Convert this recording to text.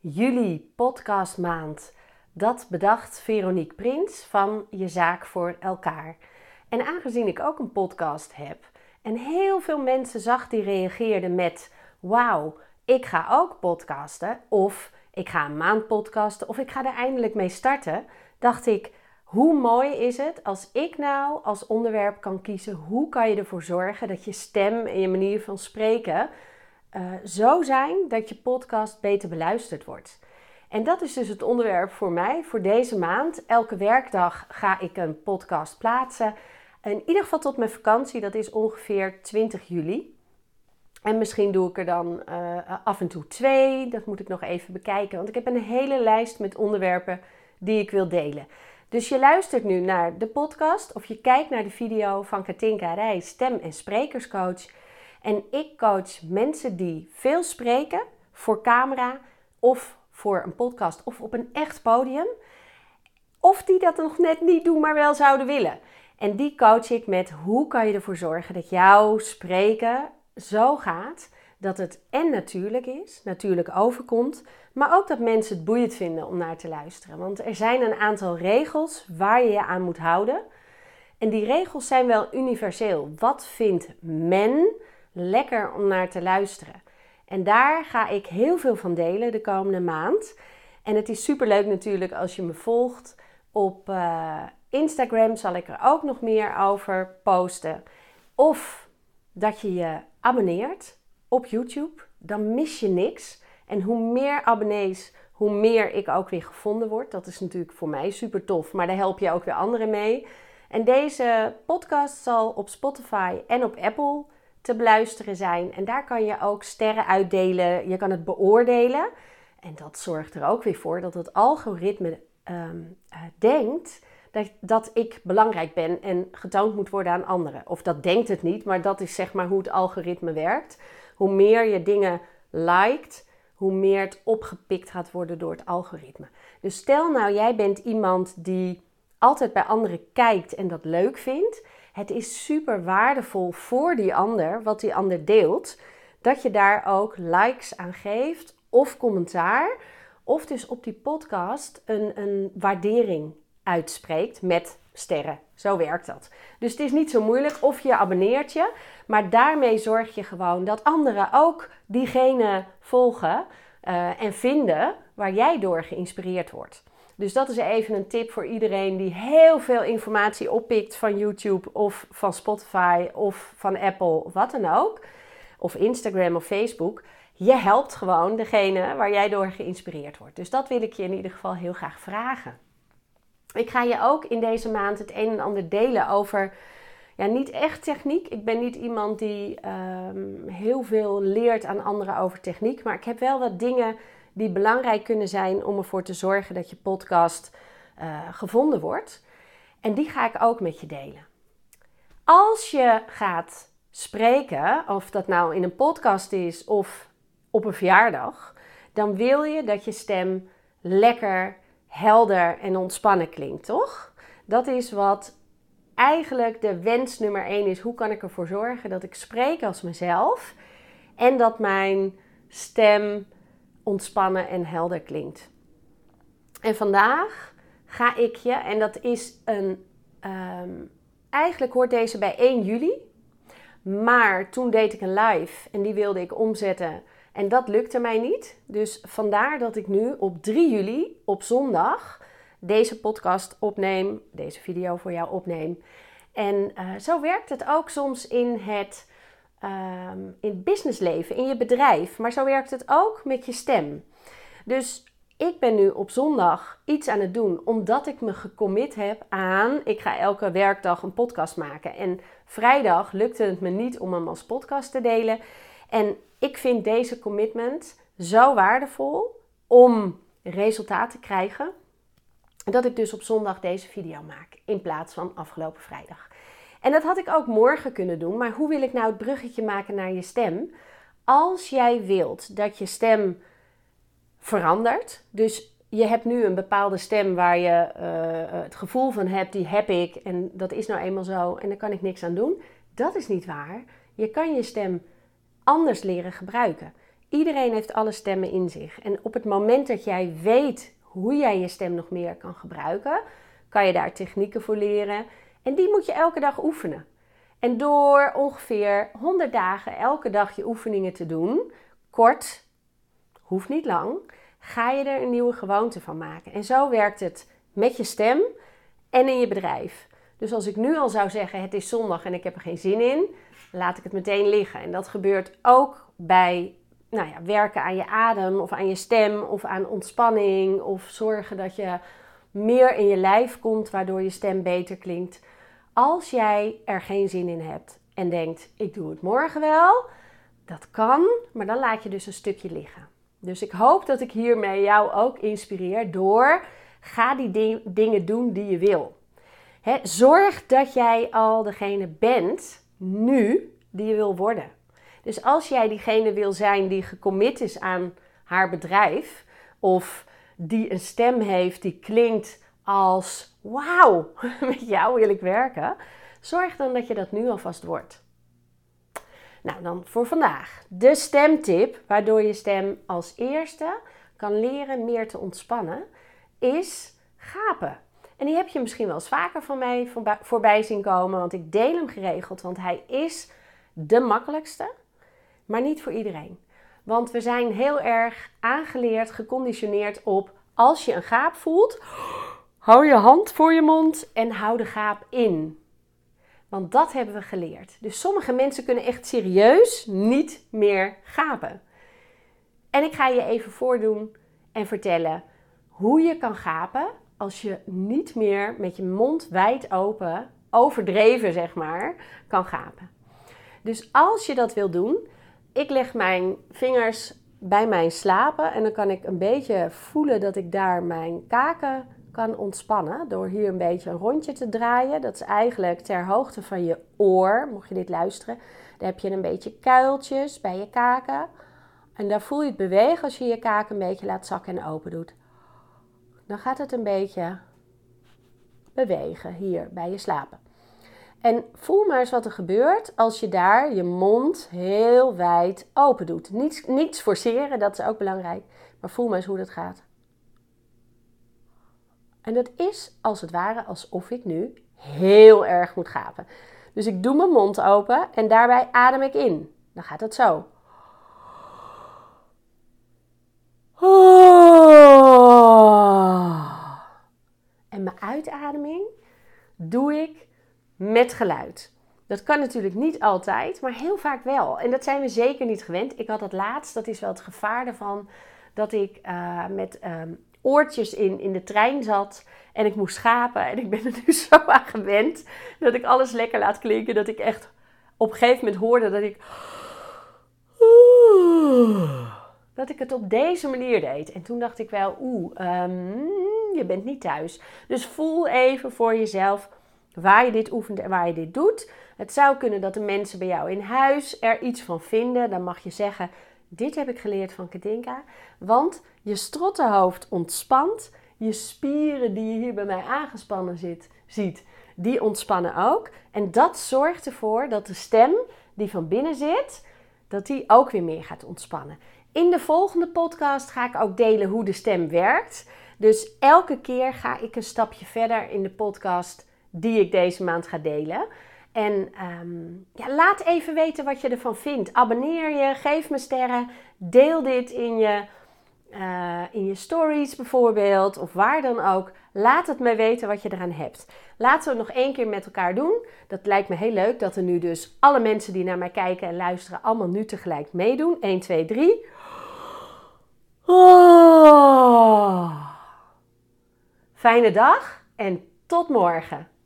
juli podcastmaand. Dat bedacht Veronique Prins van Je Zaak voor Elkaar. En aangezien ik ook een podcast heb en heel veel mensen zag die reageerden met: Wauw, ik ga ook podcasten. Of ik ga een maand podcasten. Of ik ga er eindelijk mee starten. Dacht ik: hoe mooi is het als ik nou als onderwerp kan kiezen hoe kan je ervoor zorgen dat je stem en je manier van spreken uh, zo zijn dat je podcast beter beluisterd wordt. En dat is dus het onderwerp voor mij voor deze maand. Elke werkdag ga ik een podcast plaatsen. In ieder geval tot mijn vakantie, dat is ongeveer 20 juli. En misschien doe ik er dan uh, af en toe twee. Dat moet ik nog even bekijken. Want ik heb een hele lijst met onderwerpen die ik wil delen. Dus je luistert nu naar de podcast of je kijkt naar de video van Katinka Rij, stem- en sprekerscoach. En ik coach mensen die veel spreken voor camera of voor een podcast of op een echt podium. Of die dat nog net niet doen, maar wel zouden willen. En die coach ik met hoe kan je ervoor zorgen dat jouw spreken zo gaat dat het en natuurlijk is, natuurlijk overkomt, maar ook dat mensen het boeiend vinden om naar te luisteren. Want er zijn een aantal regels waar je je aan moet houden. En die regels zijn wel universeel. Wat vindt men lekker om naar te luisteren? En daar ga ik heel veel van delen de komende maand. En het is super leuk natuurlijk als je me volgt. Op uh, Instagram zal ik er ook nog meer over posten. Of dat je je abonneert op YouTube. Dan mis je niks. En hoe meer abonnees, hoe meer ik ook weer gevonden word. Dat is natuurlijk voor mij super tof, maar daar help je ook weer anderen mee. En deze podcast zal op Spotify en op Apple te beluisteren zijn. En daar kan je ook sterren uitdelen. Je kan het beoordelen. En dat zorgt er ook weer voor dat het algoritme ehm, eh, denkt dat, dat ik belangrijk ben en getoond moet worden aan anderen. Of dat denkt het niet, maar dat is zeg maar hoe het algoritme werkt. Hoe meer je dingen liked, hoe meer het opgepikt gaat worden door het algoritme. Dus stel nou, jij bent iemand die altijd bij anderen kijkt en dat leuk vindt. Het is super waardevol voor die ander, wat die ander deelt, dat je daar ook likes aan geeft of commentaar. Of dus op die podcast een, een waardering uitspreekt met sterren. Zo werkt dat. Dus het is niet zo moeilijk of je abonneert je, maar daarmee zorg je gewoon dat anderen ook diegene volgen uh, en vinden waar jij door geïnspireerd wordt. Dus dat is even een tip voor iedereen die heel veel informatie oppikt van YouTube of van Spotify of van Apple wat dan ook. Of Instagram of Facebook. Je helpt gewoon degene waar jij door geïnspireerd wordt. Dus dat wil ik je in ieder geval heel graag vragen. Ik ga je ook in deze maand het een en ander delen over ja, niet echt techniek. Ik ben niet iemand die um, heel veel leert aan anderen over techniek. Maar ik heb wel wat dingen die belangrijk kunnen zijn om ervoor te zorgen dat je podcast uh, gevonden wordt. En die ga ik ook met je delen. Als je gaat spreken, of dat nou in een podcast is of op een verjaardag, dan wil je dat je stem lekker, helder en ontspannen klinkt, toch? Dat is wat eigenlijk de wens nummer één is: hoe kan ik ervoor zorgen dat ik spreek als mezelf en dat mijn stem ontspannen en helder klinkt. En vandaag ga ik je, en dat is een. Um, eigenlijk hoort deze bij 1 juli. Maar toen deed ik een live en die wilde ik omzetten. En dat lukte mij niet. Dus vandaar dat ik nu op 3 juli, op zondag, deze podcast opneem, deze video voor jou opneem. En uh, zo werkt het ook soms in het, um, in het businessleven, in je bedrijf. Maar zo werkt het ook met je stem. Dus ik ben nu op zondag iets aan het doen omdat ik me gecommit heb aan. Ik ga elke werkdag een podcast maken. En vrijdag lukte het me niet om hem als podcast te delen. En ik vind deze commitment zo waardevol om resultaat te krijgen dat ik dus op zondag deze video maak in plaats van afgelopen vrijdag. En dat had ik ook morgen kunnen doen, maar hoe wil ik nou het bruggetje maken naar je stem? Als jij wilt dat je stem verandert, dus je hebt nu een bepaalde stem waar je uh, het gevoel van hebt, die heb ik en dat is nou eenmaal zo en daar kan ik niks aan doen. Dat is niet waar. Je kan je stem anders leren gebruiken. Iedereen heeft alle stemmen in zich. En op het moment dat jij weet hoe jij je stem nog meer kan gebruiken, kan je daar technieken voor leren. En die moet je elke dag oefenen. En door ongeveer 100 dagen elke dag je oefeningen te doen, kort, hoeft niet lang, ga je er een nieuwe gewoonte van maken. En zo werkt het met je stem en in je bedrijf. Dus als ik nu al zou zeggen: het is zondag en ik heb er geen zin in, laat ik het meteen liggen. En dat gebeurt ook bij nou ja, werken aan je adem of aan je stem of aan ontspanning of zorgen dat je meer in je lijf komt waardoor je stem beter klinkt. Als jij er geen zin in hebt en denkt: ik doe het morgen wel, dat kan, maar dan laat je dus een stukje liggen. Dus ik hoop dat ik hiermee jou ook inspireer door ga die dingen doen die je wil. zorg dat jij al degene bent nu die je wil worden. Dus als jij diegene wil zijn die gecommit is aan haar bedrijf of die een stem heeft die klinkt als wauw, met jou wil ik werken, zorg dan dat je dat nu alvast wordt. Nou, dan voor vandaag. De stemtip, waardoor je stem als eerste kan leren meer te ontspannen, is gapen. En die heb je misschien wel eens vaker van mij voorbij zien komen, want ik deel hem geregeld, want hij is de makkelijkste, maar niet voor iedereen. Want we zijn heel erg aangeleerd, geconditioneerd op als je een gaap voelt, hou je hand voor je mond en hou de gaap in. Want dat hebben we geleerd. Dus sommige mensen kunnen echt serieus niet meer gapen. En ik ga je even voordoen en vertellen hoe je kan gapen als je niet meer met je mond wijd open, overdreven zeg maar, kan gapen. Dus als je dat wil doen, ik leg mijn vingers bij mijn slapen en dan kan ik een beetje voelen dat ik daar mijn kaken ontspannen door hier een beetje een rondje te draaien. Dat is eigenlijk ter hoogte van je oor, mocht je dit luisteren. Daar heb je een beetje kuiltjes bij je kaken. En daar voel je het bewegen als je je kaken een beetje laat zakken en open doet. Dan gaat het een beetje bewegen hier bij je slapen. En voel maar eens wat er gebeurt als je daar je mond heel wijd open doet. Niets, niets forceren, dat is ook belangrijk. Maar voel maar eens hoe dat gaat. En dat is als het ware alsof ik nu heel erg moet gapen. Dus ik doe mijn mond open en daarbij adem ik in. Dan gaat het zo. En mijn uitademing doe ik met geluid. Dat kan natuurlijk niet altijd, maar heel vaak wel. En dat zijn we zeker niet gewend. Ik had dat laatst, dat is wel het gevaar ervan, dat ik uh, met ehm, oortjes in, in de trein zat en ik moest schapen. En ik ben er nu zo aan gewend dat ik alles lekker laat klinken. Dat ik echt op een gegeven moment hoorde dat ik. Dat ik het op deze manier deed. En toen dacht ik wel, oeh, ehm, je bent niet thuis. Dus voel even voor jezelf waar je dit oefent en waar je dit doet. Het zou kunnen dat de mensen bij jou in huis er iets van vinden. Dan mag je zeggen: Dit heb ik geleerd van Katinka. Want je strottenhoofd ontspant. Je spieren die je hier bij mij aangespannen zit, ziet, die ontspannen ook. En dat zorgt ervoor dat de stem die van binnen zit, dat die ook weer meer gaat ontspannen. In de volgende podcast ga ik ook delen hoe de stem werkt. Dus elke keer ga ik een stapje verder in de podcast die ik deze maand ga delen. En ehm, laat even weten wat je ervan vindt. Abonneer je, geef me sterren, deel dit in je, uh, in je stories bijvoorbeeld of waar dan ook. Laat het me weten wat je eraan hebt. Laten we het nog één keer met elkaar doen. Dat lijkt me heel leuk dat er nu dus alle mensen die naar mij kijken en luisteren allemaal nu tegelijk meedoen. 1, 2, 3. Fijne dag en tot morgen.